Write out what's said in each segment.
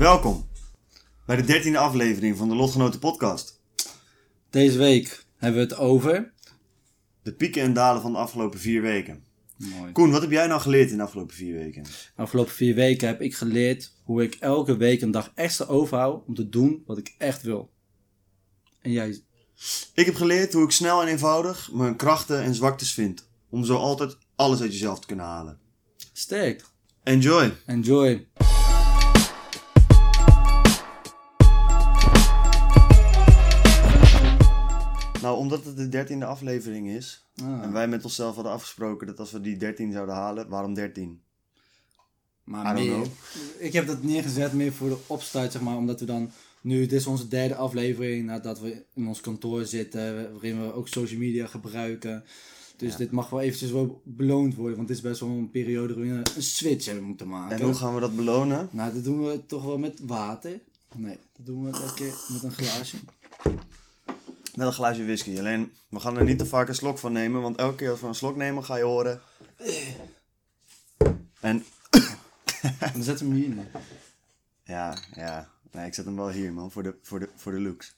Welkom bij de dertiende aflevering van de Lotgenoten podcast. Deze week hebben we het over. De pieken en dalen van de afgelopen vier weken. Mooi. Koen, wat heb jij nou geleerd in de afgelopen vier weken? De afgelopen vier weken heb ik geleerd hoe ik elke week een dag extra overhoud om te doen wat ik echt wil. En jij? Ik heb geleerd hoe ik snel en eenvoudig mijn krachten en zwaktes vind. Om zo altijd alles uit jezelf te kunnen halen. Sterk. Enjoy! Enjoy. Nou, omdat het de dertiende aflevering is. Ah, En wij met onszelf hadden afgesproken dat als we die 13 zouden halen, waarom 13? maar meer, ik heb dat neergezet meer voor de opstart, zeg maar, omdat we dan nu, dit is onze derde aflevering nadat we in ons kantoor zitten, waarin we ook social media gebruiken. Dus Ja. dit mag wel eventjes wel beloond worden, want het is best wel een periode waarin we een switch hebben moeten maken. En hoe gaan we dat belonen? Nou, dat doen we toch wel met water. Nee, dat doen we elke keer met een glaasje. Met een glaasje whisky. Alleen, we gaan er niet te vaak een slok van nemen, want elke keer als we een slok nemen, ga je horen. En Dan we hem hier ja, ja. Nee, ik zet hem wel hier, man, voor de, voor de, voor de looks.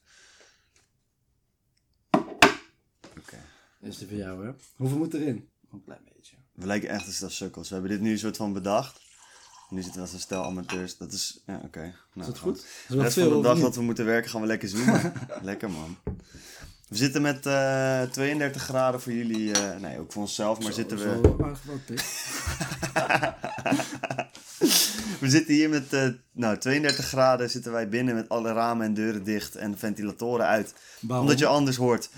Oké. Is die voor jou, hè? Hoeveel moet erin? Een klein beetje. We lijken echt een stel sukkels. We hebben dit nu een soort van bedacht. Nu zitten we als een stel amateurs. Dat is, ja, oké. Nou, Is dat goed? Is De wel rest van veel, de dag dat we moeten werken gaan we lekker zoomen. lekker man. We zitten met eh 32 graden voor jullie. eh, nee, ook voor onszelf. Maar Zo, zitten we... zo? We zitten hier met eh, nou, 32 graden. Zitten wij binnen met alle ramen en deuren dicht. En ventilatoren uit. Waarom? Omdat je anders hoort...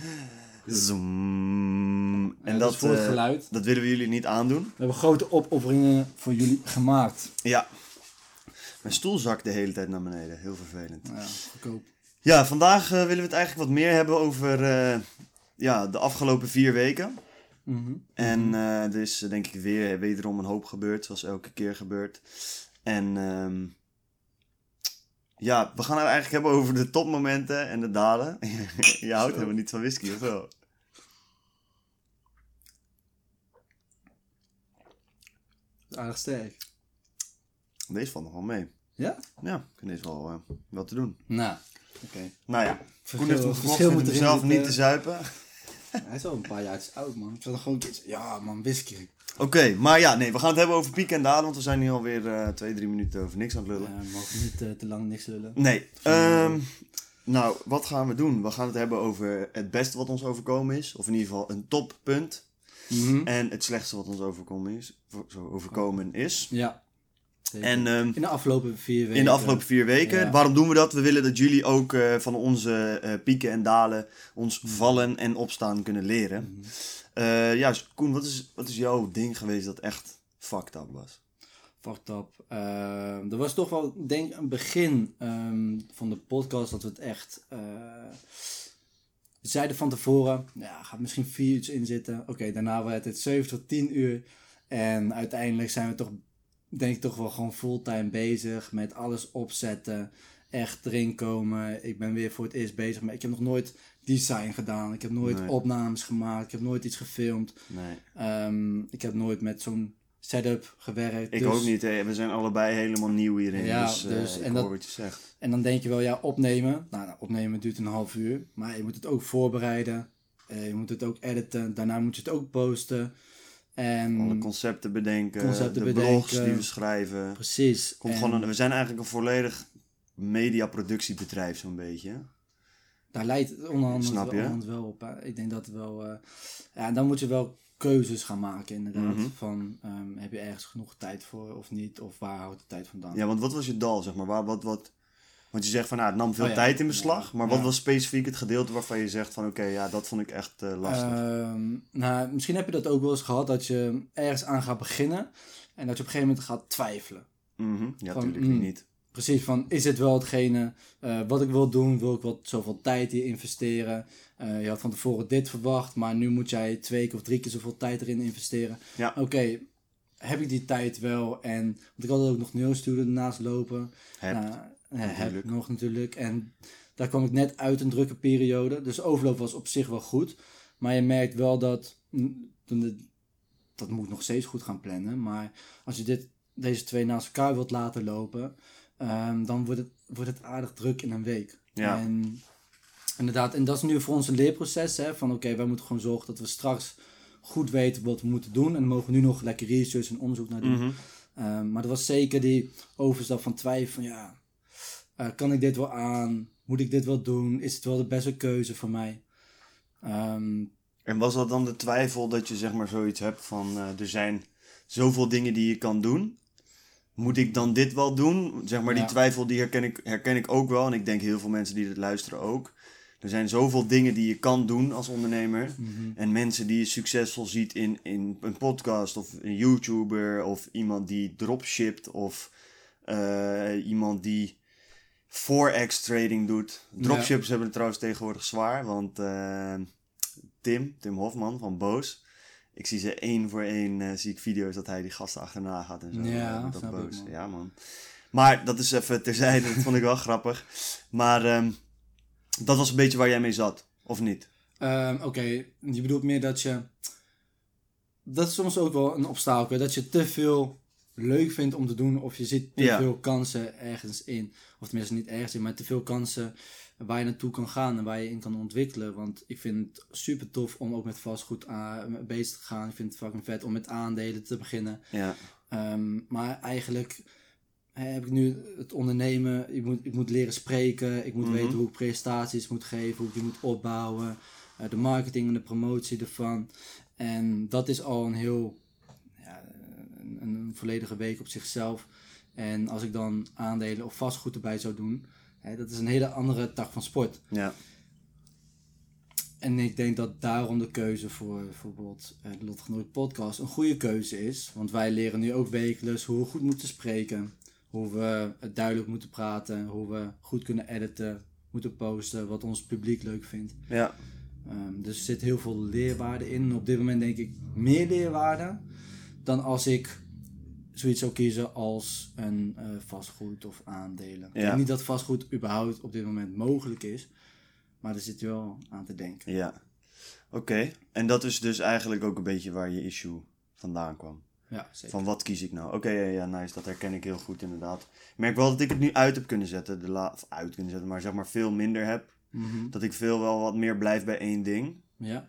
Zoom. En dat dat, is voor het eh, geluid. dat willen we jullie niet aandoen. We hebben grote opofferingen voor jullie gemaakt. Ja. Mijn stoel zakt de hele tijd naar beneden. Heel vervelend. Ja, goedkoop. Ja, vandaag eh, willen we het eigenlijk wat meer hebben over eh, ja, de afgelopen vier weken. Mhm. En eh, er is denk ik weer wederom een hoop gebeurd, zoals elke keer gebeurt. En ehm, ja, we gaan het eigenlijk hebben over de topmomenten en de dalen. Je houdt helemaal niet van whisky, of wel? Aardig sterk. Deze valt nog wel mee. Ja? Ja, ik vind deze wel, eh, wel te doen. Nou, oké. Nou ja, Koen heeft hem gekocht erin zelf niet te zuipen. Hij is al een paar jaar oud, man. Ik zat er gewoon. Ja, man, whisky. Oké, maar ja, nee, we gaan het hebben over pieken en dalen, want we zijn nu alweer eh twee, drie minuten over niks aan het lullen. Ja, we mogen niet eh, te lang niks lullen. Nee. ehm, nou, wat gaan we doen? We gaan het hebben over het beste wat ons overkomen is. Of in ieder geval een toppunt. Mhm. En het slechtste wat ons overkomen is. Zo overkomen is. Ja. En ehm, in de afgelopen vier weken. in de afgelopen vier weken. Ja. Waarom doen we dat? We willen dat jullie ook eh, van onze eh, pieken en dalen, ons Mhm. vallen en opstaan kunnen leren. Eh, ja, dus Koen, wat is, wat is jouw ding geweest dat echt fucked up was? Fucked up. Ehm, er was toch wel, denk ik, een begin ehm, van de podcast dat we het echt. eh, we zeiden van tevoren, ja, gaat misschien vier uur in zitten. Oké, daarna werd het 7 tot 10 uur. En uiteindelijk zijn we toch, denk ik, toch wel gewoon fulltime bezig met alles opzetten. Echt erin komen. Ik ben weer voor het eerst bezig. Maar ik heb nog nooit design gedaan. Ik heb nooit Nee. opnames gemaakt. Ik heb nooit iets gefilmd. Nee, Ehm, ik heb nooit met zo'n setup gewerkt. ik dus- ook niet. Hè. We zijn allebei helemaal nieuw hierin. Ja, dus, eh, dus- en dat- wat je zegt. En dan denk je wel, ja, opnemen. Nou, nou, opnemen duurt een half uur. Maar je moet het ook voorbereiden. Eh, je moet het ook editen. Daarna moet je het ook posten. En Alle concepten bedenken, Concepten de bedenken. blogs die we schrijven. precies. Komt En gewoon een, we zijn eigenlijk een volledig mediaproductiebedrijf zo'n beetje. Daar leidt het onder andere Snap je? wel, wel op. hè. Ik denk dat wel... eh, ja, dan moet je wel keuzes gaan maken inderdaad. Mhm. Van, ehm, heb je ergens genoeg tijd voor of niet? Of waar houdt de tijd vandaan? Ja, want wat was je dal, zeg maar? Waar, wat, wat, want je zegt van, nou, het nam veel Oh ja. tijd in beslag. Maar wat was specifiek het gedeelte waarvan je zegt van, oké, ja, dat vond ik echt eh, lastig. Ehm, nou, misschien heb je dat ook wel eens gehad dat je ergens aan gaat beginnen en dat je op een gegeven moment gaat twijfelen. Mhm. Ja, natuurlijk mm. niet. Precies, van is dit wel hetgene eh, wat ik wil doen? Wil ik wat zoveel tijd hier investeren? Eh, je had van tevoren dit verwacht, maar nu moet jij twee keer of drie keer zoveel tijd erin investeren. Ja. Oké, heb ik die tijd wel? En want ik had ook nog neurstudie ernaast lopen. Hebt. Nou, heb natuurlijk. ik nog natuurlijk. En daar kwam ik net uit een drukke periode. Dus overloop was op zich wel goed. Maar je merkt wel dat. mm, Dat moet nog steeds goed gaan plannen. Maar als je dit, deze twee naast elkaar wilt laten lopen. ehm, dan wordt het, wordt het aardig druk in een week. Ja. En inderdaad, en dat is nu voor ons een leerproces. Hè, van oké, wij moeten gewoon zorgen dat we straks goed weten wat we moeten doen. En dan mogen we nu nog lekker research en onderzoek naar doen. Ehm, maar er was zeker die overstap van twijfel van ja, eh, kan ik dit wel aan? Moet ik dit wel doen? Is het wel de beste keuze voor mij? Ehm, En was dat dan de twijfel dat je zeg maar zoiets hebt van eh, er zijn zoveel dingen die je kan doen? Moet ik dan dit wel doen? Zeg maar die twijfel die herken ik, herken ik ook wel. En ik denk heel veel mensen die dit luisteren ook. Er zijn zoveel dingen die je kan doen als ondernemer. mhm. En mensen die je succesvol ziet in, in een podcast of een YouTuber of iemand die dropshipt of eh, iemand die forex trading doet. Dropshippers hebben het trouwens tegenwoordig zwaar, want eh, Tim, Tim Hofman van Boos, ik zie ze één voor één, eh, zie ik video's dat hij die gasten achterna gaat en zo. Ja, eh, dat Boos. man. Ja man. Maar dat is even terzijde, dat vond ik wel grappig. Maar ehm, dat was een beetje waar jij mee zat, of niet? Ehm, Oké, je bedoelt meer dat je. Dat is soms ook wel een obstakel. Dat je te veel leuk vindt om te doen. Of je ziet te Ja. veel kansen ergens in. Of tenminste niet ergens in, maar te veel kansen waar je naartoe kan gaan en waar je in kan ontwikkelen. Want ik vind het super tof om ook met vastgoed aan, bezig te gaan. Ik vind het fucking vet om met aandelen te beginnen. Ja. Ehm, maar eigenlijk heb ik nu het ondernemen. Ik moet, ik moet leren spreken. Ik moet Mhm. weten hoe ik presentaties moet geven. Hoe ik die moet opbouwen. eh, de marketing en de promotie ervan. En dat is al een heel... Een, volledige week op zichzelf. En als ik dan aandelen of vastgoed erbij zou doen... Hè, dat is een hele andere tak van sport. Ja. En ik denk dat daarom de keuze voor bijvoorbeeld eh, de Lotgenoot podcast een goede keuze is. Want wij leren nu ook wekelijks hoe we goed moeten spreken. Hoe we het duidelijk moeten praten. Hoe we goed kunnen editen. Moeten posten. Wat ons publiek leuk vindt. Ja. Ehm, dus er zit heel veel leerwaarde in. En op dit moment denk ik meer leerwaarde dan als ik zoiets zou kiezen als een eh, vastgoed of aandelen. Ik denk niet dat vastgoed überhaupt op dit moment mogelijk is. Maar er zit wel aan te denken. Ja. Oké. En dat is dus eigenlijk ook een beetje waar je issue vandaan kwam. Ja, zeker. Van wat kies ik nou? Oké, ja, ja, nice. Dat herken ik heel goed inderdaad. Ik merk wel dat ik het nu uit heb kunnen zetten. De la of uit kunnen zetten, maar zeg maar veel minder heb. Mhm. Dat ik veel wel wat meer blijf bij één ding. Ja.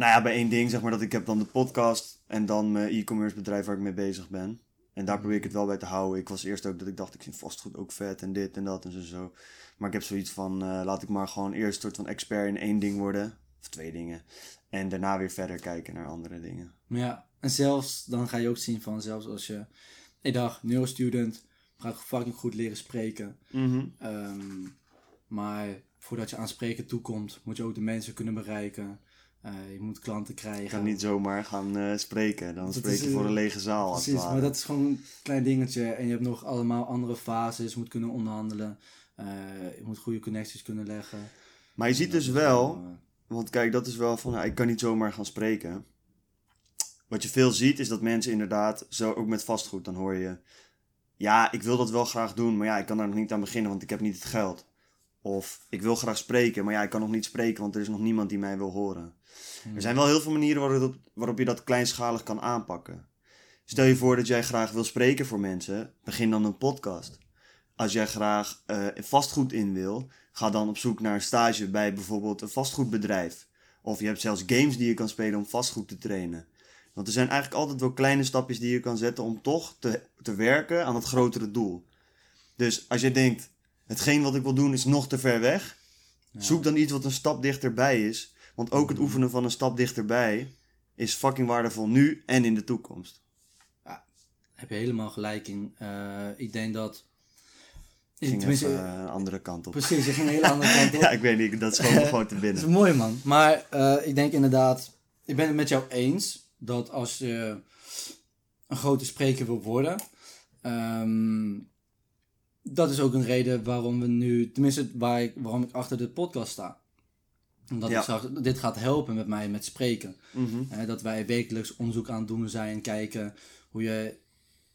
Nou ja, bij één ding zeg maar dat ik heb dan de podcast en dan mijn e-commerce bedrijf waar ik mee bezig ben. En daar probeer ik het wel bij te houden. Ik was eerst ook dat ik dacht, ik vind vastgoed ook vet en dit en dat en zo. zo. Maar ik heb zoiets van, eh, laat ik maar gewoon eerst een soort van expert in één ding worden. Of twee dingen. En daarna weer verder kijken naar andere dingen. ja. En zelfs, dan ga je ook zien van, zelfs als je... Ik dacht, neurostudent, ga ik fucking goed leren spreken. Mhm. Ehm, maar voordat je aan spreken toekomt, moet je ook de mensen kunnen bereiken. Eh, je moet klanten Je krijgen. kan niet zomaar gaan eh, spreken. Dan Dat spreek is, je voor eh, een lege zaal. Precies, maar dat is gewoon een klein dingetje. En je hebt nog allemaal andere fases. Je moet kunnen onderhandelen. Je moet goede connecties kunnen leggen. Maar je ziet dus wel, want kijk, dat is wel van, nou, ik kan niet zomaar gaan spreken. Wat je veel ziet is dat mensen inderdaad, zo ook met vastgoed, dan hoor je, ja, ik wil dat wel graag doen, maar ja, ik kan daar nog niet aan beginnen, want ik heb niet het geld. Of ik wil graag spreken, maar ja, ik kan nog niet spreken, want er is nog niemand die mij wil horen. Er zijn wel heel veel manieren waarop, waarop je dat kleinschalig kan aanpakken. Stel je voor dat jij graag wil spreken voor mensen, begin dan een podcast. Als jij graag eh, vastgoed in wil, ga dan op zoek naar een stage bij bijvoorbeeld een vastgoedbedrijf. Of je hebt zelfs games die je kan spelen om vastgoed te trainen. Want er zijn eigenlijk altijd wel kleine stapjes die je kan zetten om toch te, te werken aan het grotere doel. Dus als je denkt, hetgeen wat ik wil doen is nog te ver weg, ja. zoek dan iets wat een stap dichterbij is. Want ook het oefenen van een stap dichterbij is fucking waardevol nu en in de toekomst. Heb je helemaal gelijk in. Eh, ik denk dat... Ik ging even eh, een andere kant op. Precies, je ging een hele andere kant op. Ja, ik weet niet, dat is gewoon, gewoon te Dat is binnen. mooi, man. Maar eh, ik denk inderdaad, ik ben het met jou eens dat als je een grote spreker wil worden, ehm, dat is ook een reden waarom we nu, tenminste waar ik, waarom ik achter de podcast sta. Omdat Ja. ik zag, dit gaat helpen met mij met spreken. Mhm. Dat wij wekelijks onderzoek aan het doen zijn, kijken hoe je,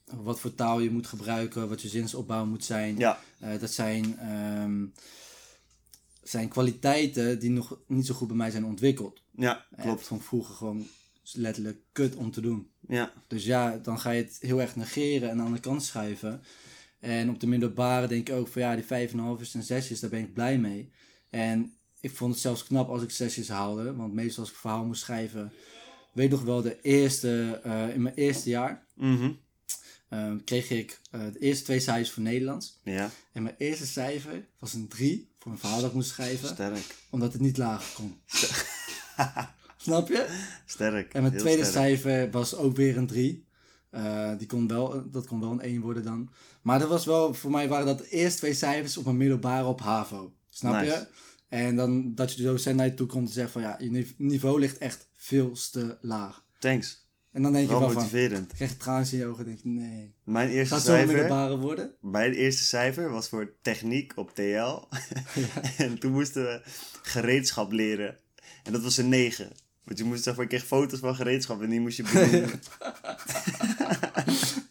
wat voor taal je moet gebruiken, wat je zinsopbouw moet zijn. Ja, Eh, dat zijn, ehm, zijn kwaliteiten die nog niet zo goed bij mij zijn ontwikkeld. ja, Klopt. klopt. Van vroeger gewoon letterlijk kut om te doen. Ja, Dus ja, dan ga je het heel erg negeren en aan de kant schuiven. En op de middelbare denk ik ook van ja, die 5,5 en zesjes, daar ben ik blij mee. En ik vond het zelfs knap als ik zesjes haalde. Want meestal als ik verhaal moest schrijven, weet nog wel, de eerste, eh, in mijn eerste jaar Mhm. eh, kreeg ik eh, de eerste twee cijfers voor Nederlands. Ja, En mijn eerste cijfer was een 3 voor een verhaal dat ik moest schrijven, sterk. omdat het niet lager kon. Snap je? Sterk. En mijn tweede sterk. cijfer was ook weer een 3. Eh, die kon wel, dat kon wel een 1 worden dan. Maar dat was wel, voor mij waren dat de eerste twee cijfers op mijn middelbare op HAVO. Snap Nice. je? En dan dat je de docent naar je toe komt en zegt van ja, je nive- niveau ligt echt veel te laag. Thanks. En dan denk je Wel wel van, motiverend. krijg je tranen in je ogen en denk je nee. Mijn eerste Gaat een cijfer, middelbare worden? mijn eerste cijfer was voor techniek op TL. en toen moesten we gereedschap leren. En dat was een 9. Want je moest zeg maar, ik kreeg foto's van gereedschap en die moest je benoemen.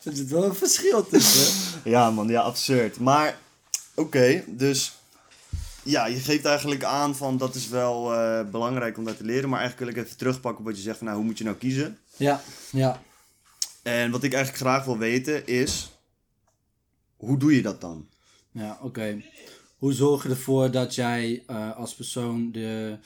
Er zit wel een verschil tussen. ja man, ja absurd. Maar oké, dus ja, je geeft eigenlijk aan van dat is wel eh, belangrijk om dat te leren. Maar eigenlijk wil ik even terugpakken op wat je zegt van nou, hoe moet je nou kiezen? ja, ja. En wat ik eigenlijk graag wil weten is, hoe doe je dat dan? Ja, oké. Hoe zorg je ervoor dat jij eh, als persoon de...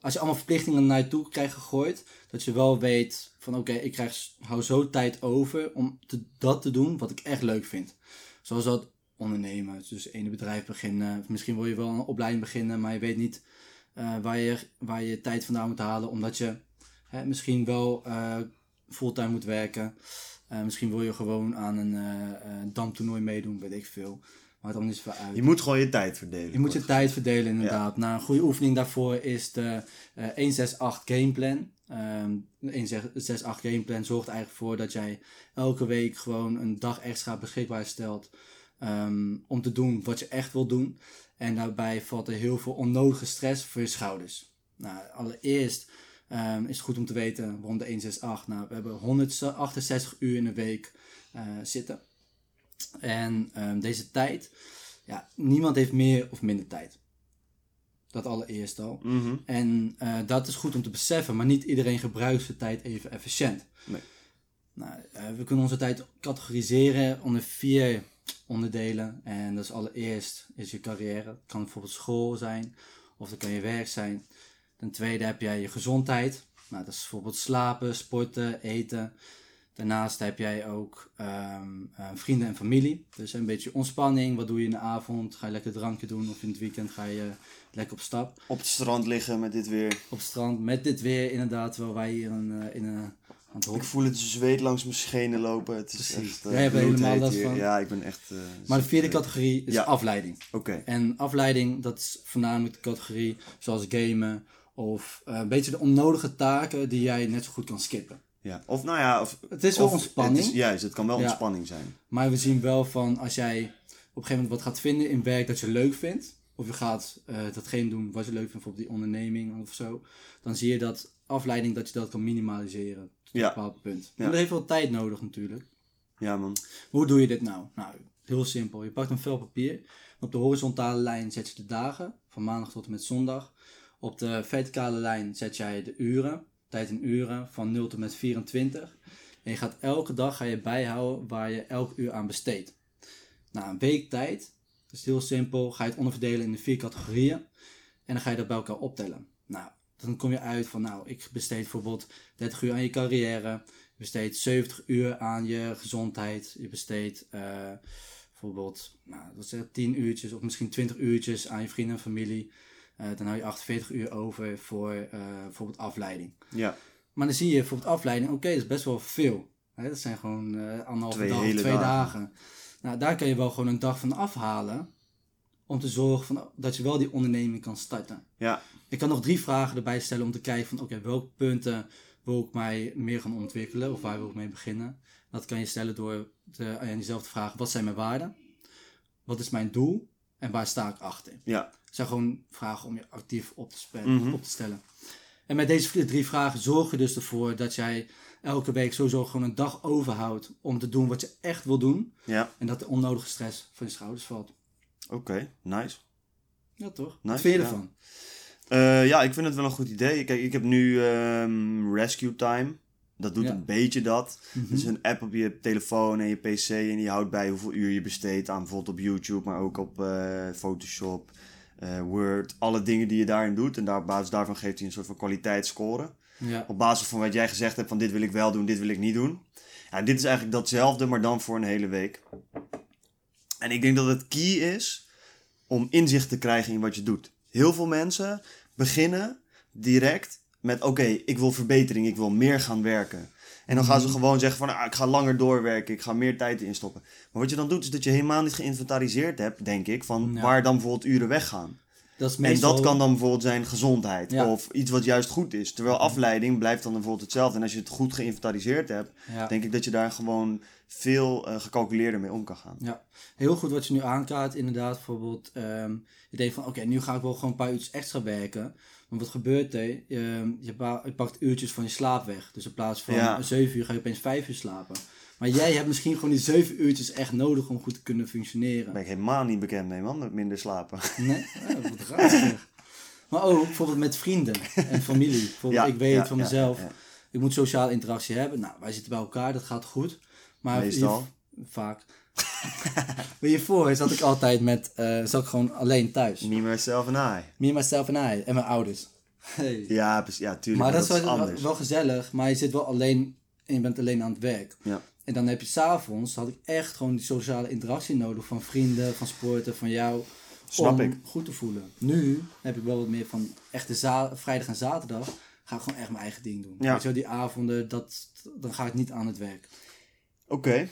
Als je allemaal verplichtingen naar je toe krijgt gegooid, dat je wel weet van oké, ik krijg, hou zo tijd over om te, dat te doen wat ik echt leuk vind. Zoals dat ondernemen, dus ene bedrijf beginnen. Misschien wil je wel een opleiding beginnen, maar je weet niet eh, waar, je, waar je tijd vandaan moet halen, omdat je hè, misschien wel eh, fulltime moet werken. Eh, misschien wil je gewoon aan een damtoernooi meedoen, weet ik veel. Maakt allemaal niet zoveel uit. Je moet gewoon je tijd verdelen. Je moet je tijd verdelen inderdaad. Nou, een goede oefening daarvoor is de eh 168 gameplan. Ehm de 168 gameplan zorgt eigenlijk voor dat jij elke week gewoon een dag extra beschikbaar stelt ehm, om te doen wat je echt wil doen. En daarbij valt er heel veel onnodige stress voor je schouders. Nou, allereerst ehm, is het goed om te weten waarom de 168. Nou, we hebben 168 uur in de week eh, zitten. En ehm, deze tijd, ja, niemand heeft meer of minder tijd. Dat allereerst al. Mhm. En eh, dat is goed om te beseffen, maar niet iedereen gebruikt zijn tijd even efficiënt. Nee. Nou, eh, we kunnen onze tijd categoriseren onder vier onderdelen. En dat is allereerst is je carrière. Het kan bijvoorbeeld school zijn, of dat kan je werk zijn. Ten tweede heb jij je gezondheid. Nou, dat is bijvoorbeeld slapen, sporten, eten. Daarnaast heb jij ook ehm, eh, vrienden en familie. Dus een beetje ontspanning. Wat doe je in de avond? Ga je lekker drankje doen? Of in het weekend ga je lekker op stap? Op het strand liggen met dit weer. Op het strand met dit weer inderdaad. Terwijl wij hier in, eh, in een aan het Ik voel het zweet langs mijn schenen lopen. Het is Precies. echt. eh, Jij hebt er helemaal last van. Ja, ik ben echt. eh, Maar de vierde eh, categorie is Ja. afleiding. Oké. En afleiding, dat is voornamelijk de categorie zoals gamen. Of eh, een beetje de onnodige taken die jij net zo goed kan skippen. Ja. Of nou ja. Of, Het is wel of ontspanning. Het is, juist, het kan wel Ja. ontspanning zijn. Maar we zien wel van als jij op een gegeven moment wat gaat vinden in werk dat je leuk vindt. Of je gaat eh, datgene doen wat je leuk vindt, bijvoorbeeld die onderneming of zo. Dan zie je dat afleiding dat je dat kan minimaliseren. Tot Ja. een bepaald punt. Ja. Maar dat heeft wel tijd nodig natuurlijk. Ja, man. Hoe doe je dit nou? Nou, heel simpel. Je pakt een vel papier. Op de horizontale lijn zet je de dagen, van maandag tot en met zondag. Op de verticale lijn zet jij de uren, in uren, van 0 tot met 24. En je gaat elke dag ga je bijhouden waar je elk uur aan besteedt. Na een week tijd, dus heel simpel, ga je het onderverdelen in de vier categorieën. En dan ga je dat bij elkaar optellen. Nou, dan kom je uit van, nou, ik besteed bijvoorbeeld 30 uur aan je carrière. Je besteedt 70 uur aan je gezondheid. Je besteedt eh, bijvoorbeeld nou, wat zeg, ik, 10 uurtjes of misschien 20 uurtjes aan je vrienden en familie. Eh, dan hou je 48 uur over voor eh, bijvoorbeeld afleiding. Ja. Maar dan zie je bijvoorbeeld afleiding, oké, dat is best wel veel. Hè, dat zijn gewoon eh anderhalve Twee dag, twee dagen. dagen. Nou, daar kan je wel gewoon een dag van afhalen. Om te zorgen van, dat je wel die onderneming kan starten. Ja. Ik kan nog drie vragen erbij stellen om te kijken van oké, welke punten wil ik mij meer gaan ontwikkelen of waar wil ik mee beginnen. Dat kan je stellen door te, aan jezelf te vragen, wat zijn mijn waarden? Wat is mijn doel? En waar sta ik achter? Ja. Zijn gewoon vragen om je actief op te, Mhm. op te stellen. En met deze drie vragen zorg je dus ervoor dat jij elke week sowieso gewoon een dag overhoudt om te doen wat je echt wil doen. Ja. En dat de onnodige stress van je schouders valt. Oké. Nice. Ja, toch? Nice, wat vind je ja. ervan? Eh, ja, ik vind het wel een goed idee. Kijk, ik heb nu ehm, Rescue Time. Dat doet Ja. een beetje dat. Mhm. Dus een app op je telefoon en je pc en die houdt bij hoeveel uur je besteedt aan bijvoorbeeld op YouTube, maar ook op eh, Photoshop, eh, Word, alle dingen die je daarin doet. En daar, op basis daarvan geeft hij een soort van kwaliteitsscore. Ja. Op basis van wat jij gezegd hebt van dit wil ik wel doen, dit wil ik niet doen. Ja, dit is eigenlijk datzelfde, maar dan voor een hele week. En ik denk dat het key is om inzicht te krijgen in wat je doet. Heel veel mensen beginnen direct met oké, ik wil verbetering, ik wil meer gaan werken. En dan gaan ze gewoon zeggen van ah, ik ga langer doorwerken, ik ga meer tijd erin stoppen. Maar wat je dan doet is dat je helemaal niet geïnventariseerd hebt, denk ik, van Ja. waar dan bijvoorbeeld uren weggaan. Dat is En meestal... dat kan dan bijvoorbeeld zijn gezondheid Ja. of iets wat juist goed is. Terwijl afleiding blijft dan bijvoorbeeld hetzelfde. En als je het goed geïnventariseerd hebt, Ja. denk ik dat je daar gewoon veel eh, gecalculeerder mee om kan gaan. Ja, heel goed wat je nu aankaart. Inderdaad, bijvoorbeeld, ehm, je denkt van oké, nu ga ik wel gewoon een paar uurtjes extra werken. Maar wat gebeurt er? Ehm, je, pa- je pakt uurtjes van je slaap weg. Dus in plaats van Ja. 7 uur ga je opeens 5 uur slapen. Maar jij hebt misschien gewoon die 7 uurtjes echt nodig om goed te kunnen functioneren. Daar ben ik helemaal niet bekend mee, man, met minder slapen. Nee, ja, wat raar. Maar ook bijvoorbeeld met vrienden en familie. Bijvoorbeeld, Ja, ik weet ja, van mezelf, ik moet sociale interactie hebben. Nou, wij zitten bij elkaar, dat gaat goed. Maar Meestal. vaak. Maar hiervoor zat ik altijd met, eh, zat ik gewoon alleen thuis. Me, myself en I. Me, myself en I. En mijn ouders. Hey. Ja, ja tuurlijk. maar dat is wel, anders. wel gezellig, maar je zit wel alleen en je bent alleen aan het werk. Ja. En dan heb je s'avonds, had ik echt gewoon die sociale interactie nodig van vrienden, van sporten, van jou. Snap om ik. goed te voelen. Nu heb ik wel wat meer van echt de za- vrijdag en zaterdag ga ik gewoon echt mijn eigen ding doen. Ja. Weet je wel, die avonden, dat, dan ga ik niet aan het werk. Oké,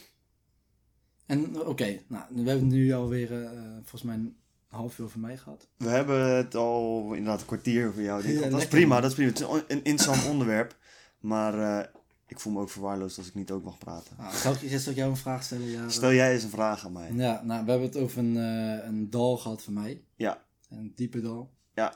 En oké, nou, we hebben nu alweer eh volgens mij een half uur van mij gehad. we hebben het al inderdaad een kwartier voor jou. Ja, dat is prima, dat is prima. Het is een interessant onderwerp. Maar eh, ik voel me ook verwaarloosd als ik niet ook mag praten. Nou, zal, ik, ik jou een vraag stellen? Ja, Stel jij eens een vraag aan mij. Ja, nou, we hebben het over een, eh, een dal gehad van mij. Ja. Een diepe dal. Ja.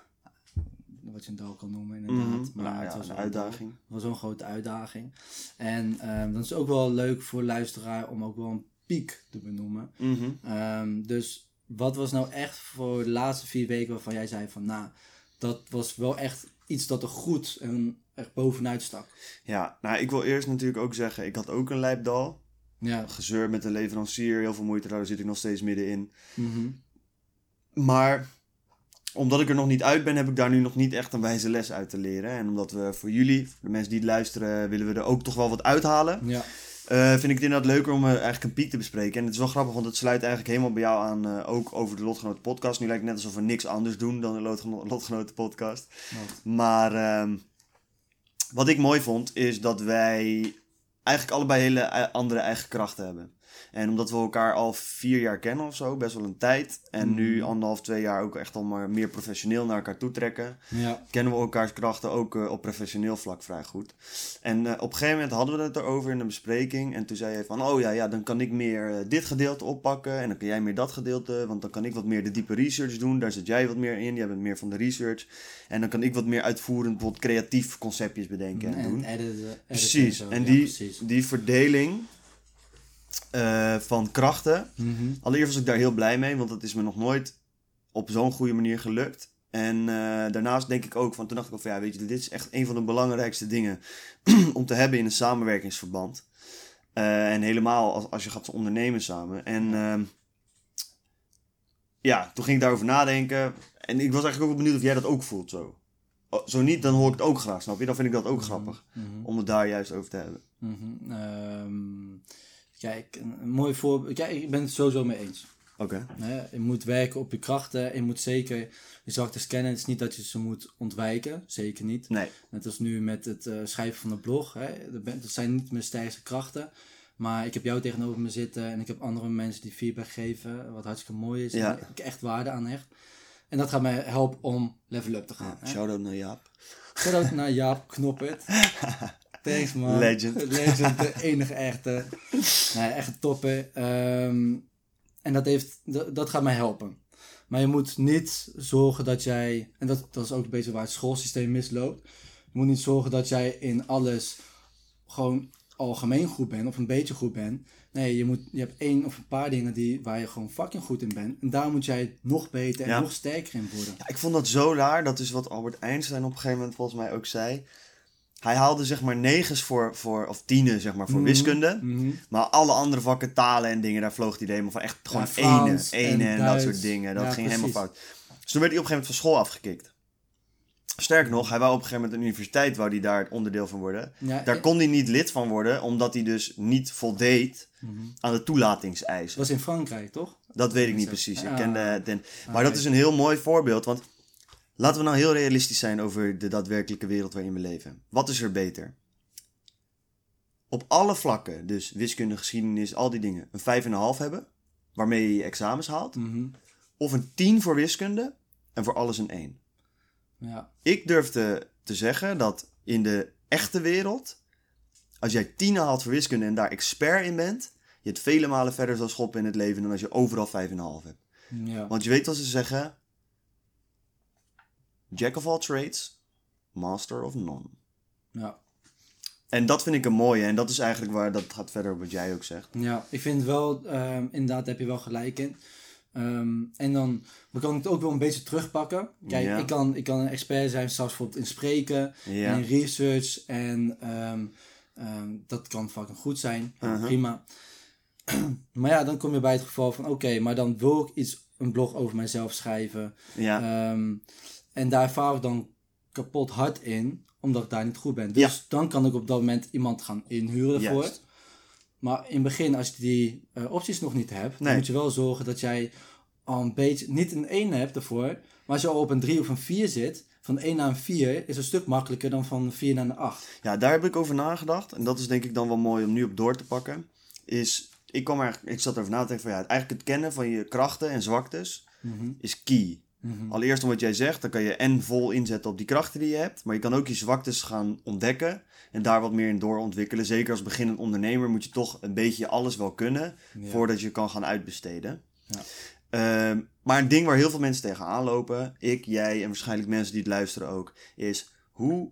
Wat je een dal kan noemen, inderdaad. Mhm. Maar Nou het ja, was een uitdaging. Het was zo'n grote uitdaging. En ehm dat is ook wel leuk voor luisteraar om ook wel een piek te benoemen. Mhm. Ehm, dus wat was nou echt voor de laatste vier weken waarvan jij zei van... Nou, dat was wel echt iets dat er goed en echt bovenuit stak. Ja, nou ik wil eerst natuurlijk ook zeggen, ik had ook een lijpdal. Ja. Gezeur met de leverancier, heel veel moeite, daar zit ik nog steeds middenin. Mhm. Maar omdat ik er nog niet uit ben, heb ik daar nu nog niet echt een wijze les uit te leren. En omdat we voor jullie, voor de mensen die het luisteren, willen we er ook toch wel wat uithalen. Ja. Eh, vind ik het inderdaad leuker om eh, eigenlijk een piek te bespreken. En het is wel grappig, want het sluit eigenlijk helemaal bij jou aan, eh, ook over de Lotgenoten podcast. Nu lijkt het net alsof we niks anders doen dan de Lotgeno- Lotgenoten podcast. Maar ehm, wat ik mooi vond, is dat wij eigenlijk allebei hele andere eigen krachten hebben. En omdat we elkaar al vier jaar kennen of zo, best wel een tijd. En nu Mhm. anderhalf, twee jaar ook echt al maar meer professioneel naar elkaar toe trekken. Ja. Kennen we elkaars krachten ook eh, op professioneel vlak vrij goed. En eh, op een gegeven moment hadden we het erover in de bespreking. En toen zei je van, oh ja, ja dan kan ik meer eh, dit gedeelte oppakken. En dan kan jij meer dat gedeelte. Want dan kan ik wat meer de diepe research doen. Daar zit jij wat meer in. Jij bent meer van de research. En dan kan ik wat meer uitvoerend, bijvoorbeeld creatief conceptjes bedenken en, doen. editen, editen Precies. zo. En Ja, die, precies. die verdeling eh, van krachten. Mhm. Allereerst was ik daar heel blij mee, want dat is me nog nooit op zo'n goede manier gelukt. En eh, daarnaast denk ik ook, van toen dacht ik ook van ja, weet je, dit is echt een van de belangrijkste dingen om te hebben in een samenwerkingsverband. Eh, en helemaal als, als je gaat ondernemen samen. En ehm, ja, toen ging ik daarover nadenken. En ik was eigenlijk ook wel benieuwd of jij dat ook voelt zo. Oh, zo niet, dan hoor ik het ook graag, snap je? Dan vind ik dat ook grappig, Mhm. om het daar juist over te hebben. Mhm. Ehm, kijk, een, een mooi voorbeeld. Kijk, ik ben het sowieso mee eens. Oké. Hè? Je moet werken op je krachten. Je moet zeker je zwaktes kennen. Het is niet dat je ze moet ontwijken. Zeker niet. Nee. Net als nu met het eh, schrijven van de blog. Hè? Dat, zijn niet mijn sterkste krachten. Maar ik heb jou tegenover me zitten. En ik heb andere mensen die feedback geven. Wat hartstikke mooi is. Ja. En ik echt waarde aan hecht. En dat gaat mij helpen om level up te gaan. hè? Shout-out naar Jaap. Shout-out naar Jaap Knoppert. Thanks man. Legend. Legend, de enige echte. Nee, echt toppen. Ehm, en dat, heeft, dat, dat gaat mij helpen. Maar je moet niet zorgen dat jij, en dat, dat is ook een beetje waar het schoolsysteem misloopt. Je moet niet zorgen dat jij in alles gewoon algemeen goed bent of een beetje goed bent. Nee, je, moet, je hebt één of een paar dingen die, waar je gewoon fucking goed in bent. En daar moet jij nog beter en Ja. nog sterker in worden. Ja, ik vond dat zo raar. Dat is wat Albert Einstein op een gegeven moment volgens mij ook zei. Hij haalde zeg maar negens voor, voor of tienen zeg maar voor Mhm. wiskunde. Mhm. Maar alle andere vakken, talen en dingen, daar vloog hij helemaal van. Echt gewoon Ja, Frans ene, ene en en, dat soort dingen. Dat Ja, ging helemaal fout. Dus toen werd hij op een gegeven moment van school afgekikt. Sterker nog, hij wou op een gegeven moment een universiteit, wou hij daar onderdeel van worden. Ja, Daar ik- kon hij niet lid van worden, omdat hij dus niet voldeed Mhm. aan de toelatingseisen. was in Frankrijk, toch? Dat weet ik niet precies. Ik Ah. ken de, den- maar dat is een heel mooi voorbeeld. Want laten we nou heel realistisch zijn over de daadwerkelijke wereld waarin we leven. Wat is er beter? Op alle vlakken, dus wiskunde, geschiedenis, al die dingen, een 5,5 hebben, waarmee je je examens haalt. Mhm. Of een 10 voor wiskunde en voor alles een 1. Ja. Ik durf te, te zeggen dat in de echte wereld, als jij 10 haalt voor wiskunde en daar expert in bent, je het vele malen verder zal schoppen in het leven dan als je overal 5,5 hebt. ja. Want je weet wat ze zeggen: Jack of all trades, master of none. ja. En dat vind ik een mooie. En dat is eigenlijk waar dat gaat verder op wat jij ook zegt. Ja, ik vind wel, ehm, inderdaad heb je wel gelijk in. Ehm, en dan we kan ik het ook wel een beetje terugpakken. Kijk, Ja. ik, kan, ik kan een expert zijn, zelfs bijvoorbeeld in spreken, Ja. en in research. En ehm, dat kan fucking goed zijn. Uh-huh. Prima. maar ja, dan kom je bij het geval van, oké, maar dan wil ik iets, een blog over mijzelf schrijven. Ja, en daar vaar ik dan kapot hard in, omdat ik daar niet goed ben. Dus dan kan ik op dat moment iemand gaan inhuren. Juist. Maar in het begin, als je die eh, opties nog niet hebt, Nee. dan moet je wel zorgen dat jij al een beetje, niet een 1 hebt ervoor, maar als je al op een 3 of een 4 zit, van 1 naar een 4 is een stuk makkelijker dan van een 4 naar een 8. ja, daar heb ik over nagedacht. En dat is denk ik dan wel mooi om nu op door te pakken. Is, ik, kwam er, ik zat erover na te denken van ja, eigenlijk het kennen van je krachten en zwaktes Mhm, is key. Mhm. Allereerst om wat jij zegt, dan kan je en vol inzetten op die krachten die je hebt. Maar je kan ook je zwaktes gaan ontdekken en daar wat meer in doorontwikkelen. Zeker als beginnend ondernemer moet je toch een beetje alles wel kunnen Ja. voordat je kan gaan uitbesteden. Ja. Ehm, maar een ding waar heel veel mensen tegenaan lopen, ik, jij en waarschijnlijk mensen die het luisteren ook, is hoe,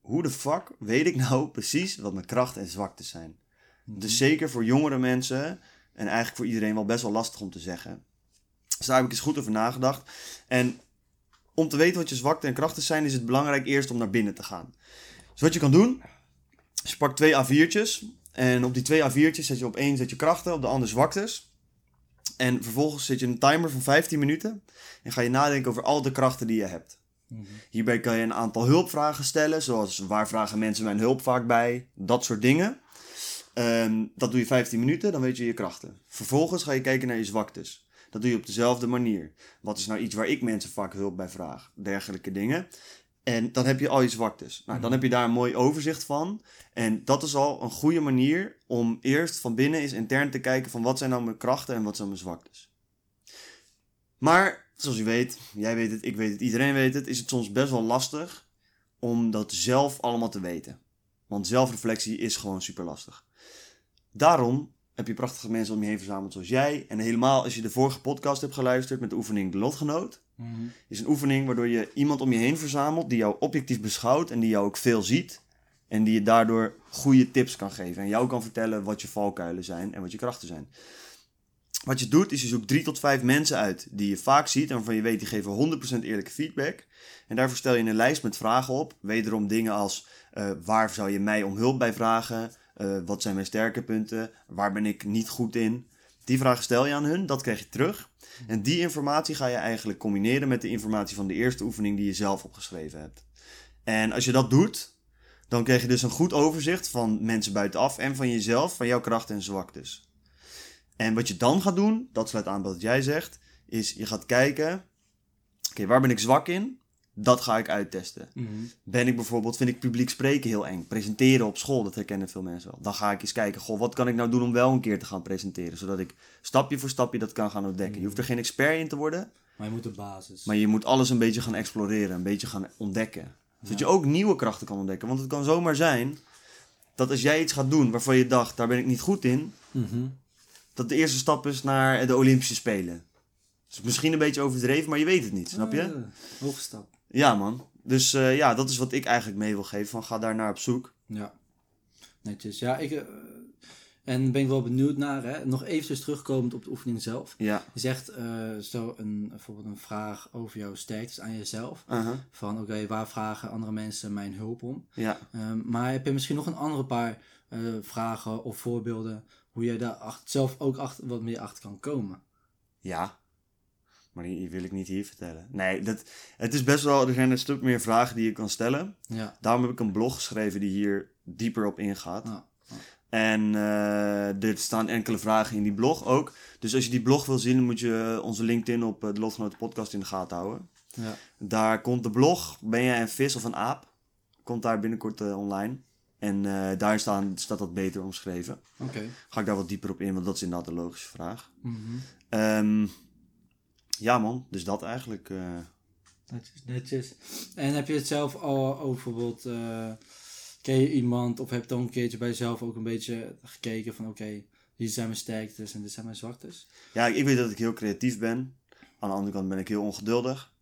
hoe de fuck weet ik nou precies wat mijn krachten en zwaktes zijn? Dus zeker voor jongere mensen en eigenlijk voor iedereen wel best wel lastig om te zeggen. Dus daar heb ik eens goed over nagedacht. En om te weten wat je zwakte en krachten zijn, is het belangrijk eerst om naar binnen te gaan. Dus wat je kan doen, is je pakt twee A4'tjes. En op die twee A4'tjes zet je op één zet je krachten, op de andere zwaktes. En vervolgens zet je een timer van 15 minuten. En ga je nadenken over al de krachten die je hebt. Mhm. Hierbij kan je een aantal hulpvragen stellen, zoals waar vragen mensen mijn hulp vaak bij, dat soort dingen. Ehm, dat doe je 15 minuten, dan weet je je krachten. Vervolgens ga je kijken naar je zwaktes. Dat doe je op dezelfde manier. Wat is nou iets waar ik mensen vaak hulp bij vraag? Dergelijke dingen. En dan heb je al je zwaktes. Nou, dan heb je daar een mooi overzicht van. En dat is al een goede manier om eerst van binnen eens intern te kijken van wat zijn nou mijn krachten en wat zijn mijn zwaktes. Maar, zoals je weet, jij weet het, ik weet het, iedereen weet het, is het soms best wel lastig om dat zelf allemaal te weten. Want zelfreflectie is gewoon super lastig. Daarom heb je prachtige mensen om je heen verzameld zoals jij. En helemaal als je de vorige podcast hebt geluisterd met de oefening De Lotgenoot. Mhm. Is een oefening waardoor je iemand om je heen verzamelt die jou objectief beschouwt en die jou ook veel ziet. En die je daardoor goede tips kan geven. En jou kan vertellen wat je valkuilen zijn en wat je krachten zijn. Wat je doet is je zoekt drie tot vijf mensen uit die je vaak ziet en waarvan je weet die geven 100% eerlijke feedback. En daarvoor stel je een lijst met vragen op. Wederom dingen als eh, waar zou je mij om hulp bij vragen? Eh, wat zijn mijn sterke punten? Waar ben ik niet goed in? Die vragen stel je aan hun, dat krijg je terug. En die informatie ga je eigenlijk combineren met de informatie van de eerste oefening die je zelf opgeschreven hebt. En als je dat doet, dan krijg je dus een goed overzicht van mensen buitenaf en van jezelf, van jouw krachten en zwaktes. En wat je dan gaat doen, dat sluit aan bij wat jij zegt, is je gaat kijken, oké, waar ben ik zwak in? Dat ga ik uittesten. Mhm. Ben ik bijvoorbeeld, vind ik publiek spreken heel eng. Presenteren op school, dat herkennen veel mensen wel. Dan ga ik eens kijken, goh, wat kan ik nou doen om wel een keer te gaan presenteren? Zodat ik stapje voor stapje dat kan gaan ontdekken. Je hoeft er geen expert in te worden, Maar je moet de basis. maar je moet alles een beetje gaan exploreren, een beetje gaan ontdekken. Zodat je ook nieuwe krachten kan ontdekken. Want het kan zomaar zijn dat als jij iets gaat doen waarvan je dacht, daar ben ik niet goed in, Mhm. dat de eerste stap is naar de Olympische Spelen. Dus misschien een beetje overdreven, maar je weet het niet, snap je? Hoge stap. Ja, man. Dus eh, ja, dat is wat ik eigenlijk mee wil geven. Van ga daar naar op zoek. Ja, netjes. Ja, ik, eh, En ben ik wel benieuwd naar, hè? nog eventjes terugkomend op de oefening zelf. Ja. Je zegt eh, zo een, bijvoorbeeld een vraag over jouw sterktes aan jezelf. Uh-huh. Van oké, waar vragen andere mensen mijn hulp om? Ja. Ehm, maar heb je misschien nog een andere paar vragen of voorbeelden hoe jij daar acht- zelf ook achter, wat meer achter kan komen? Ja. Maar die, die wil ik niet hier vertellen. Nee, dat, het is best wel... Er zijn een stuk meer vragen die je kan stellen. Ja, Daarom heb ik een blog geschreven die hier dieper op ingaat. nou, En eh, er staan enkele vragen in die blog ook. Dus als je die blog wil zien, moet je onze LinkedIn op eh, de Lotgenoten podcast in de gaten houden. ja. Daar komt de blog, ben jij een vis of een aap? Komt daar binnenkort eh, online. En daar staan, staat dat beter omschreven. oké. Ga ik daar wat dieper op in, want dat is inderdaad een logische vraag. Mhm. Ehm, ja man, dus dat eigenlijk. eh, Netjes, netjes. En heb je het zelf al over bijvoorbeeld, eh, ken je iemand of heb je dan een keertje bij jezelf ook een beetje gekeken van oké, hier zijn mijn sterktes en dit zijn mijn zwaktes? Ja, ik weet dat ik heel creatief ben. Aan de andere kant ben ik heel ongeduldig.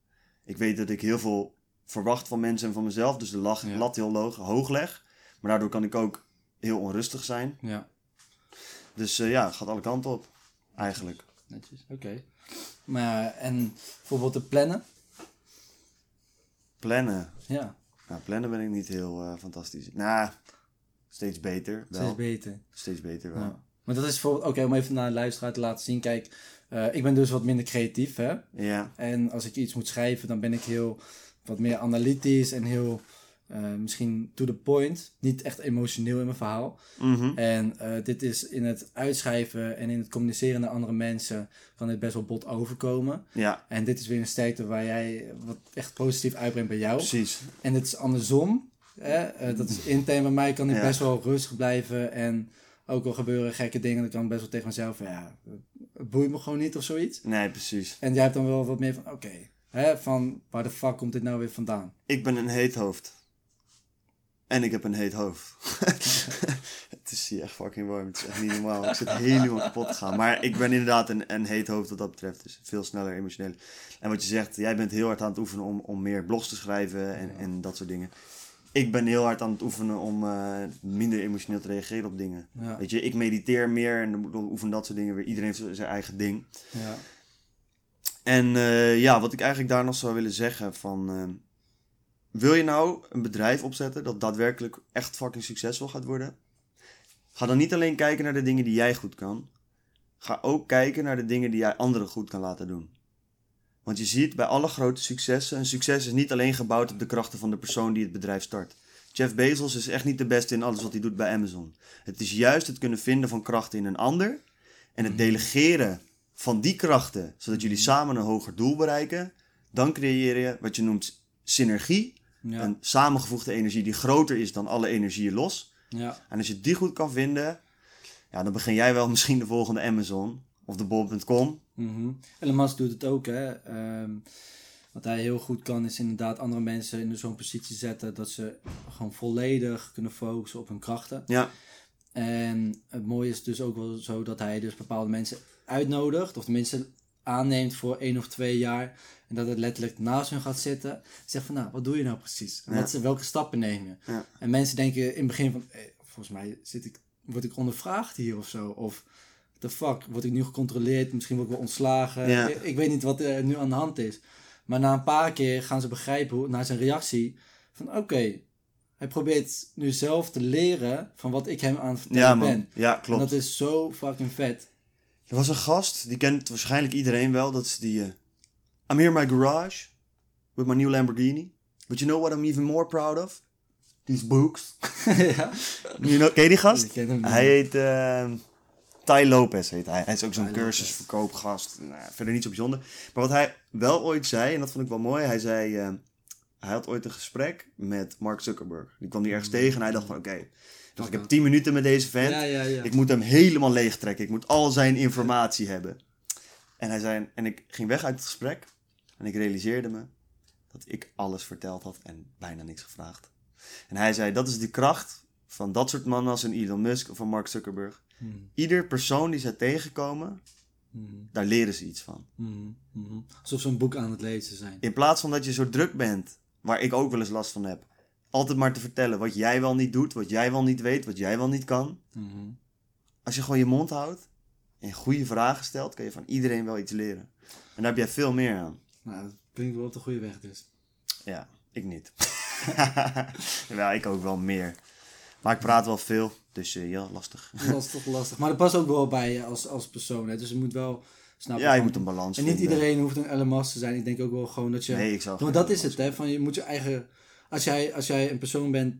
Ik weet dat ik heel veel verwacht van mensen en van mezelf. Dus de lach, Ja. lat heel hoog leg. Maar daardoor kan ik ook heel onrustig zijn. Ja, Dus eh, ja, het gaat alle kanten op. Eigenlijk. netjes, oké. Maar en bijvoorbeeld de plannen? Plannen. Ja, Nou, plannen ben ik niet heel eh, fantastisch. Nou, steeds beter. Wel. steeds beter. Steeds beter wel. Ja. Maar dat is bijvoorbeeld, oké, om even naar de luisteraar te laten zien. Kijk, eh, ik ben dus wat minder creatief, hè. Ja. En als ik iets moet schrijven, dan ben ik heel wat meer analytisch en heel eh, misschien to the point. Niet echt emotioneel in mijn verhaal. Mhm. En eh, dit is in het uitschrijven en in het communiceren naar andere mensen kan dit best wel bot overkomen. Ja, En dit is weer een sterkte waar jij wat echt positief uitbrengt bij jou. precies. En het is andersom. Hè? eh, dat is intern bij mij kan ik Ja. best wel rustig blijven. En ook al gebeuren gekke dingen, dan kan ik best wel tegen mezelf ja, het boeit me gewoon niet of zoiets. Nee, precies. En jij hebt dan wel wat meer van oké, hè, van waar de fuck komt dit nou weer vandaan? Ik ben een heet hoofd. En ik heb een heet hoofd. het is hier echt fucking warm. Het is echt niet normaal. Ik zit helemaal kapot te gaan. Maar ik ben inderdaad een, een heet hoofd wat dat betreft. Dus veel sneller emotioneel. En wat je zegt, jij bent heel hard aan het oefenen om, om meer blogs te schrijven en, en dat soort dingen. Ik ben heel hard aan het oefenen om eh, minder emotioneel te reageren op dingen. Ja, Weet je, ik mediteer meer en dan oefen dat soort dingen weer. Iedereen heeft zijn eigen ding. ja, En eh, ja, wat ik eigenlijk daar nog zou willen zeggen van... eh, wil je nou een bedrijf opzetten dat daadwerkelijk echt fucking succesvol gaat worden? Ga dan niet alleen kijken naar de dingen die jij goed kan. Ga ook kijken naar de dingen die jij anderen goed kan laten doen. Want je ziet bij alle grote successen, een succes is niet alleen gebouwd op de krachten van de persoon die het bedrijf start. Jeff Bezos is echt niet de beste in alles wat hij doet bij Amazon. Het is juist het kunnen vinden van krachten in een ander en het delegeren van die krachten, zodat jullie samen een hoger doel bereiken. Dan creëer je wat je noemt synergie, ja, een samengevoegde energie die groter is dan alle energieën los. ja, En als je die goed kan vinden, ja, dan begin jij wel misschien de volgende Amazon of de bol.com. Elon Musk doet het ook, hè. Ehm, wat hij heel goed kan, is inderdaad andere mensen in zo'n positie zetten dat ze gewoon volledig kunnen focussen op hun krachten. Ja, En het mooie is dus ook wel zo dat hij dus bepaalde mensen uitnodigt, of tenminste aanneemt voor één of twee jaar. En dat het letterlijk naast hun gaat zitten. Zegt van, nou, wat doe je nou precies? En Ja. wat, welke stappen neem je? Ja. En mensen denken in het begin van, eh, volgens mij zit ik, word ik ondervraagd hier of zo. Of, the fuck, word ik nu gecontroleerd? Misschien word ik wel ontslagen. Ja. Ik, ik weet niet wat er nu aan de hand is. Maar na een paar keer gaan ze begrijpen, hoe, na zijn reactie, van oké, hij probeert nu zelf te leren van wat ik hem aan het vertellen ja man. ben. Ja, En klopt. dat is zo fucking vet. Er was een gast, die kent waarschijnlijk iedereen wel. Dat is die... I'm here in my garage with my new Lamborghini. But you know what I'm even more proud of? These books. ja. You know, ken je die gast? Ik ken hem niet. Hij heet uh, Ty Lopez. Heet hij. hij is ook zo'n cursusverkoopgast. Nou, verder niet zo bijzonder. Maar wat hij wel ooit zei, en dat vond ik wel mooi. Hij zei, eh, hij had ooit een gesprek met Mark Zuckerberg. Die kwam die ergens tegen en hij dacht van oké. Dus ik heb 10 minuten met deze vent. Ja, ja, ja. Ik moet hem helemaal leegtrekken. Ik moet al zijn informatie hebben. En hij zei, en ik ging weg uit het gesprek. En ik realiseerde me dat ik alles verteld had en bijna niks gevraagd. En hij zei, dat is de kracht van dat soort mannen als een Elon Musk of van Mark Zuckerberg. Hmm, Ieder persoon die zij tegenkomen, hmm, daar leren ze iets van. hmm. Alsof ze een boek aan het lezen zijn. In plaats van dat je zo druk bent, waar ik ook wel eens last van heb. Altijd maar te vertellen wat jij wel niet doet, wat jij wel niet weet, wat jij wel niet kan. Hmm, als je gewoon je mond houdt en goede vragen stelt, kan je van iedereen wel iets leren. En daar heb jij veel meer aan. Nou, dat klinkt wel op de goede weg dus. Ja, ik niet. ja, ik ook wel meer. Maar ik praat wel veel, dus eh, ja, lastig. Dat is toch lastig. Maar dat past ook wel bij je als, als persoon. Hè? Dus je moet wel snappen. Ja, je moet een balans En niet vinden. iedereen hoeft een Musk te zijn. Ik denk ook wel gewoon dat je... Nee, ik zou Want dat is het, hè. Van je moet je eigen... Als jij, als jij een persoon bent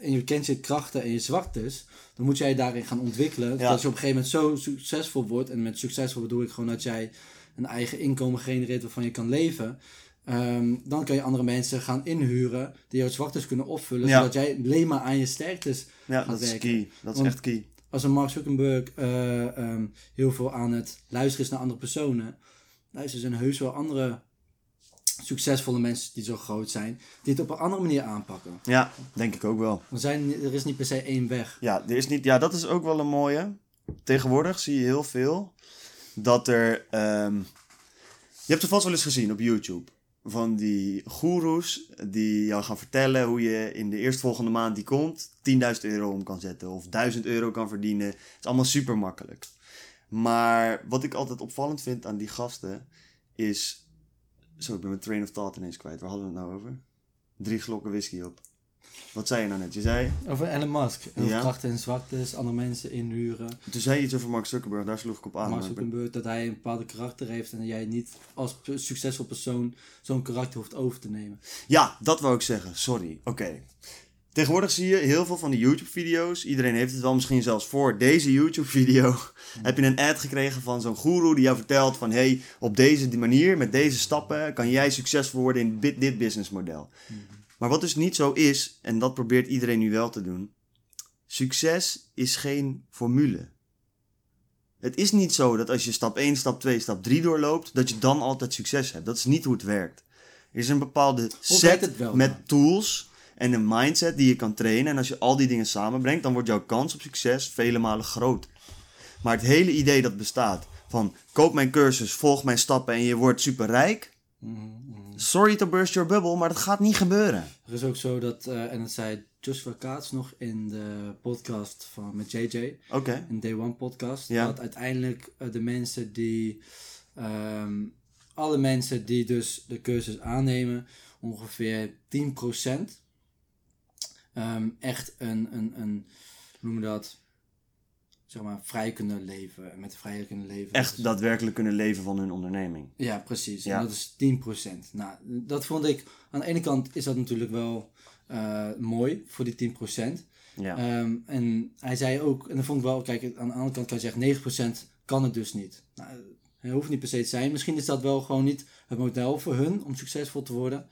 en je kent je krachten en je zwaktes... dan moet jij daarin gaan ontwikkelen. Ja. Dat je op een gegeven moment zo succesvol wordt. En met succesvol bedoel ik gewoon dat jij een eigen inkomen genereert waarvan je kan leven. Ehm, dan kan je andere mensen gaan inhuren die jouw zwaktes kunnen opvullen. Ja. Zodat jij alleen maar aan je sterktes Ja, gaat dat is key. Dat is echt key. als een Mark Zuckerberg eh, ehm, heel veel aan het luisteren is naar andere personen, luister, er zijn heus wel andere succesvolle mensen die zo groot zijn, die het op een andere manier aanpakken. Ja, denk ik ook wel. Er, zijn, er is niet per se één weg. Ja, er is niet, ja, dat is ook wel een mooie. Tegenwoordig zie je heel veel dat er. ehm, je hebt er vast wel eens gezien op YouTube. Van die goeroes die jou gaan vertellen hoe je in de eerstvolgende maand die komt 10.000 euro om kan zetten of 1000 euro kan verdienen. Het is allemaal super makkelijk. Maar wat ik altijd opvallend vind aan die gasten is. Zo, ik ben mijn train of thought ineens kwijt. Waar hadden we het nou over? Drie glokken whisky op. Wat zei je nou net? Je zei. Over Elon Musk. Over Ja. krachten en zwaktes, andere mensen inhuren. Toen zei je iets over Mark Zuckerberg, daar sloeg ik op aan. Mark Zuckerberg, dat hij een bepaalde karakter heeft en dat jij niet als succesvol persoon zo'n karakter hoeft over te nemen. Ja, dat wou ik zeggen. Sorry. Oké. Tegenwoordig zie je heel veel van die YouTube-video's. Iedereen heeft het wel misschien zelfs voor deze YouTube-video. Heb je een ad gekregen van zo'n guru die jou vertelt van... hey, op deze manier, met deze stappen... kan jij succesvol worden in dit, dit businessmodel. Maar wat dus niet zo is, en dat probeert iedereen nu wel te doen... Succes is geen formule. Het is niet zo dat als je stap 1, stap 2, stap 3 doorloopt... dat je dan altijd succes hebt. Dat is niet hoe het werkt. Er is een bepaalde set wel met tools en een mindset die je kan trainen. En als je al die dingen samenbrengt, dan wordt jouw kans op succes vele malen groter. Maar het hele idee dat bestaat van koop mijn cursus, volg mijn stappen en je wordt superrijk. Sorry to burst your bubble, maar dat gaat niet gebeuren. Er is ook zo dat, eh, en dat zei Joshua Kaats nog in de podcast van, met JJ, Oké. in Day One podcast, Ja. dat uiteindelijk eh, de mensen die, ehm, alle mensen die dus de cursus aannemen, ongeveer 10% ehm, echt een, een, een, hoe noemen we dat, zeg maar, vrij kunnen leven, met vrij kunnen leven. Echt Dus- daadwerkelijk kunnen leven van hun onderneming. ja, precies. Ja. En dat is 10%. Nou, dat vond ik... Aan de ene kant is dat natuurlijk wel eh, mooi voor die 10%. Ja. Ehm, en hij zei ook, en dat vond ik wel... Kijk, aan de andere kant kan je zeggen, 9% kan het dus niet. Nou, het hoeft niet per se te zijn. Misschien is dat wel gewoon niet het model voor hun om succesvol te worden.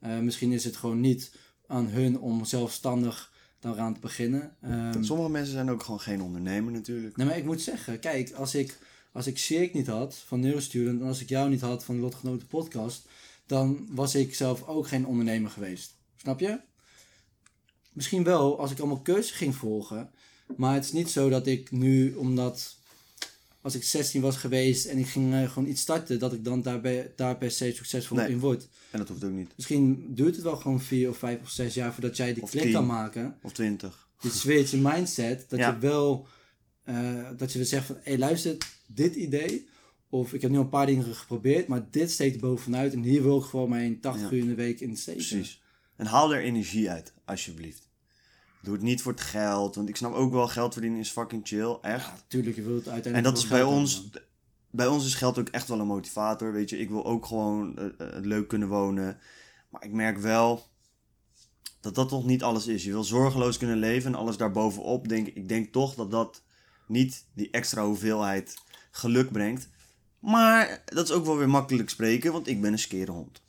Eh, misschien is het gewoon niet aan hun om zelfstandig daaraan te beginnen. Ehm, Sommige mensen zijn ook gewoon geen ondernemer natuurlijk. Nee, maar ik moet zeggen, kijk, als ik, als ik niet had van Neurostudent en als ik jou niet had van de Lotgenoten podcast, dan was ik zelf ook geen ondernemer geweest. Snap je? Misschien wel als ik allemaal cursussen ging volgen, maar het is niet zo dat ik nu, omdat als ik 16 was geweest en ik ging eh, gewoon iets starten, dat ik dan daarbij, daar per se succesvol Nee. in word. En dat hoeft ook niet. Misschien duurt het wel gewoon vier of vijf of zes jaar voordat jij die Of klik tien. kan maken Of twintig. dit switch in mindset, dat Ja. je wel, eh, dat je dus zegt van, hé hey, luister, dit idee, of ik heb nu een paar dingen geprobeerd, maar dit steekt er bovenuit en hier wil ik gewoon mijn 80 Ja. uur in de week in steken. Precies. En haal er energie uit, alsjeblieft. Doe het niet voor het geld, want ik snap ook wel, geld verdienen is fucking chill, echt. Ja, tuurlijk, je wilt uiteindelijk En dat is bij ons, hebben. bij ons is geld ook echt wel een motivator, weet je. Ik wil ook gewoon eh, leuk kunnen wonen. Maar ik merk wel dat dat toch niet alles is. Je wil zorgeloos kunnen leven en alles daarbovenop. Denk, ik denk toch dat dat niet die extra hoeveelheid geluk brengt. Maar dat is ook wel weer makkelijk spreken, want ik ben een skere hond.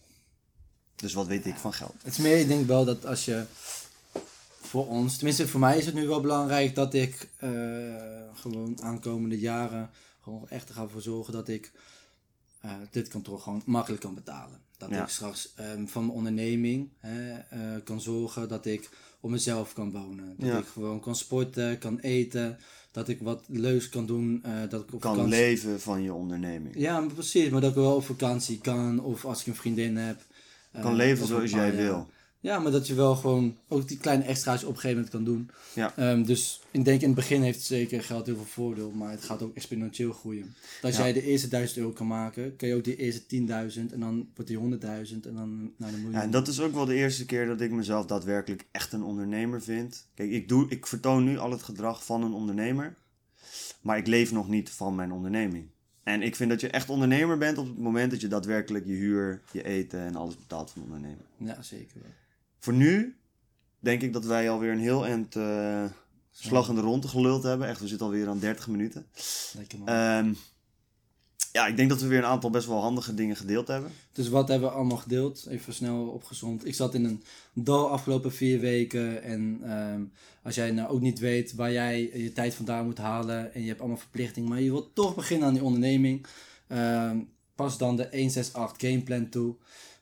Dus wat weet ik van geld? Het is meer, ik denk wel dat als je voor ons, tenminste voor mij is het nu wel belangrijk dat ik eh, gewoon aankomende jaren gewoon echt ga ervoor zorgen dat ik eh, dit kantoor gewoon makkelijk kan betalen. Dat Ja. ik straks ehm, van mijn onderneming hè, eh, kan zorgen dat ik op mezelf kan wonen. Dat Ja. ik gewoon kan sporten, kan eten, dat ik wat leuks kan doen. dat ik op Kan vakantie... leven van je onderneming. Ja, maar precies. Maar dat ik wel op vakantie kan of als ik een vriendin heb. Kan leven zoals jij wil. Ja, maar dat je wel gewoon ook die kleine extra's op een gegeven moment kan doen. Ja. Ehm, dus ik denk in het begin heeft zeker geld heel veel voordeel, maar het gaat ook exponentieel groeien. Als Ja. jij de eerste 1000 euro kan maken, kan je ook die eerste 10.000 en dan wordt die 100.000 en dan naar de miljoen. Ja, en dat is ook wel de eerste keer dat ik mezelf daadwerkelijk echt een ondernemer vind. Kijk, ik, doe, ik vertoon nu al het gedrag van een ondernemer, maar ik leef nog niet van mijn onderneming. En ik vind dat je echt ondernemer bent op het moment dat je daadwerkelijk je huur, je eten en alles betaalt van ondernemer. Ja, zeker wel. Voor nu denk ik dat wij alweer een heel eind eh slag in de ronde geluld hebben. Echt, we zitten alweer aan 30 minuten. Lekker man. Ehm, ja, ik denk dat we weer een aantal best wel handige dingen gedeeld hebben. Dus wat hebben we allemaal gedeeld? Even snel opgezond. Ik zat in een dal afgelopen vier weken. En ehm, als jij nou ook niet weet waar jij je tijd vandaan moet halen. En je hebt allemaal verplichtingen. Maar je wilt toch beginnen aan die onderneming. ehm, pas dan de 168 gameplan toe.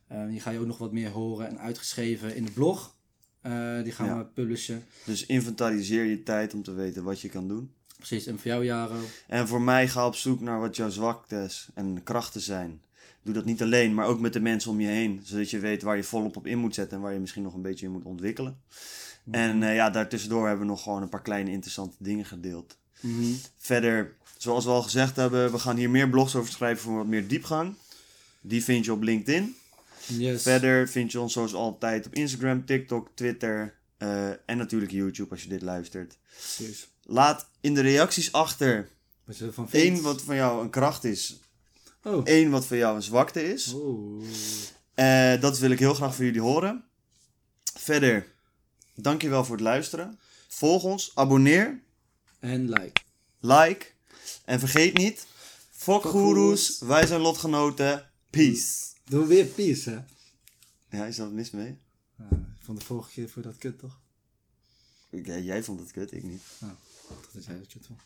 Ehm die ga je ook nog wat meer horen. En uitgeschreven in de blog. Eh, die gaan Ja. we publishen. Dus inventariseer je tijd om te weten wat je kan doen. Precies. En voor jou Jaro. En voor mij ga op zoek naar wat jouw zwaktes en krachten zijn. Doe dat niet alleen, maar ook met de mensen om je heen. Zodat je weet waar je volop op in moet zetten en waar je misschien nog een beetje in moet ontwikkelen. En eh, ja, daartussendoor hebben we nog gewoon een paar kleine interessante dingen gedeeld. Mhm. Verder, zoals we al gezegd hebben, we gaan hier meer blogs over schrijven voor wat meer diepgang. Die vind je op LinkedIn. Yes. Verder vind je ons zoals altijd op Instagram, TikTok, Twitter eh, en natuurlijk YouTube als je dit luistert. Precies. Laat in de reacties achter Wat je ervan één wat van jou een kracht is, Oh. één wat voor jou een zwakte is. Oeh. Eh, dat wil ik heel graag van jullie horen. Verder, dankjewel voor het luisteren. Volg ons, abonneer, En like. like en vergeet niet, fuck Fuck goeroes, goeroes. wij zijn lotgenoten, peace. Doe weer peace, hè? Ja, is dat mis mee? Ah, van de vorige keer voor dat kut, toch? Ja, jij vond het kut, ik niet. Dat jij dat kut vond.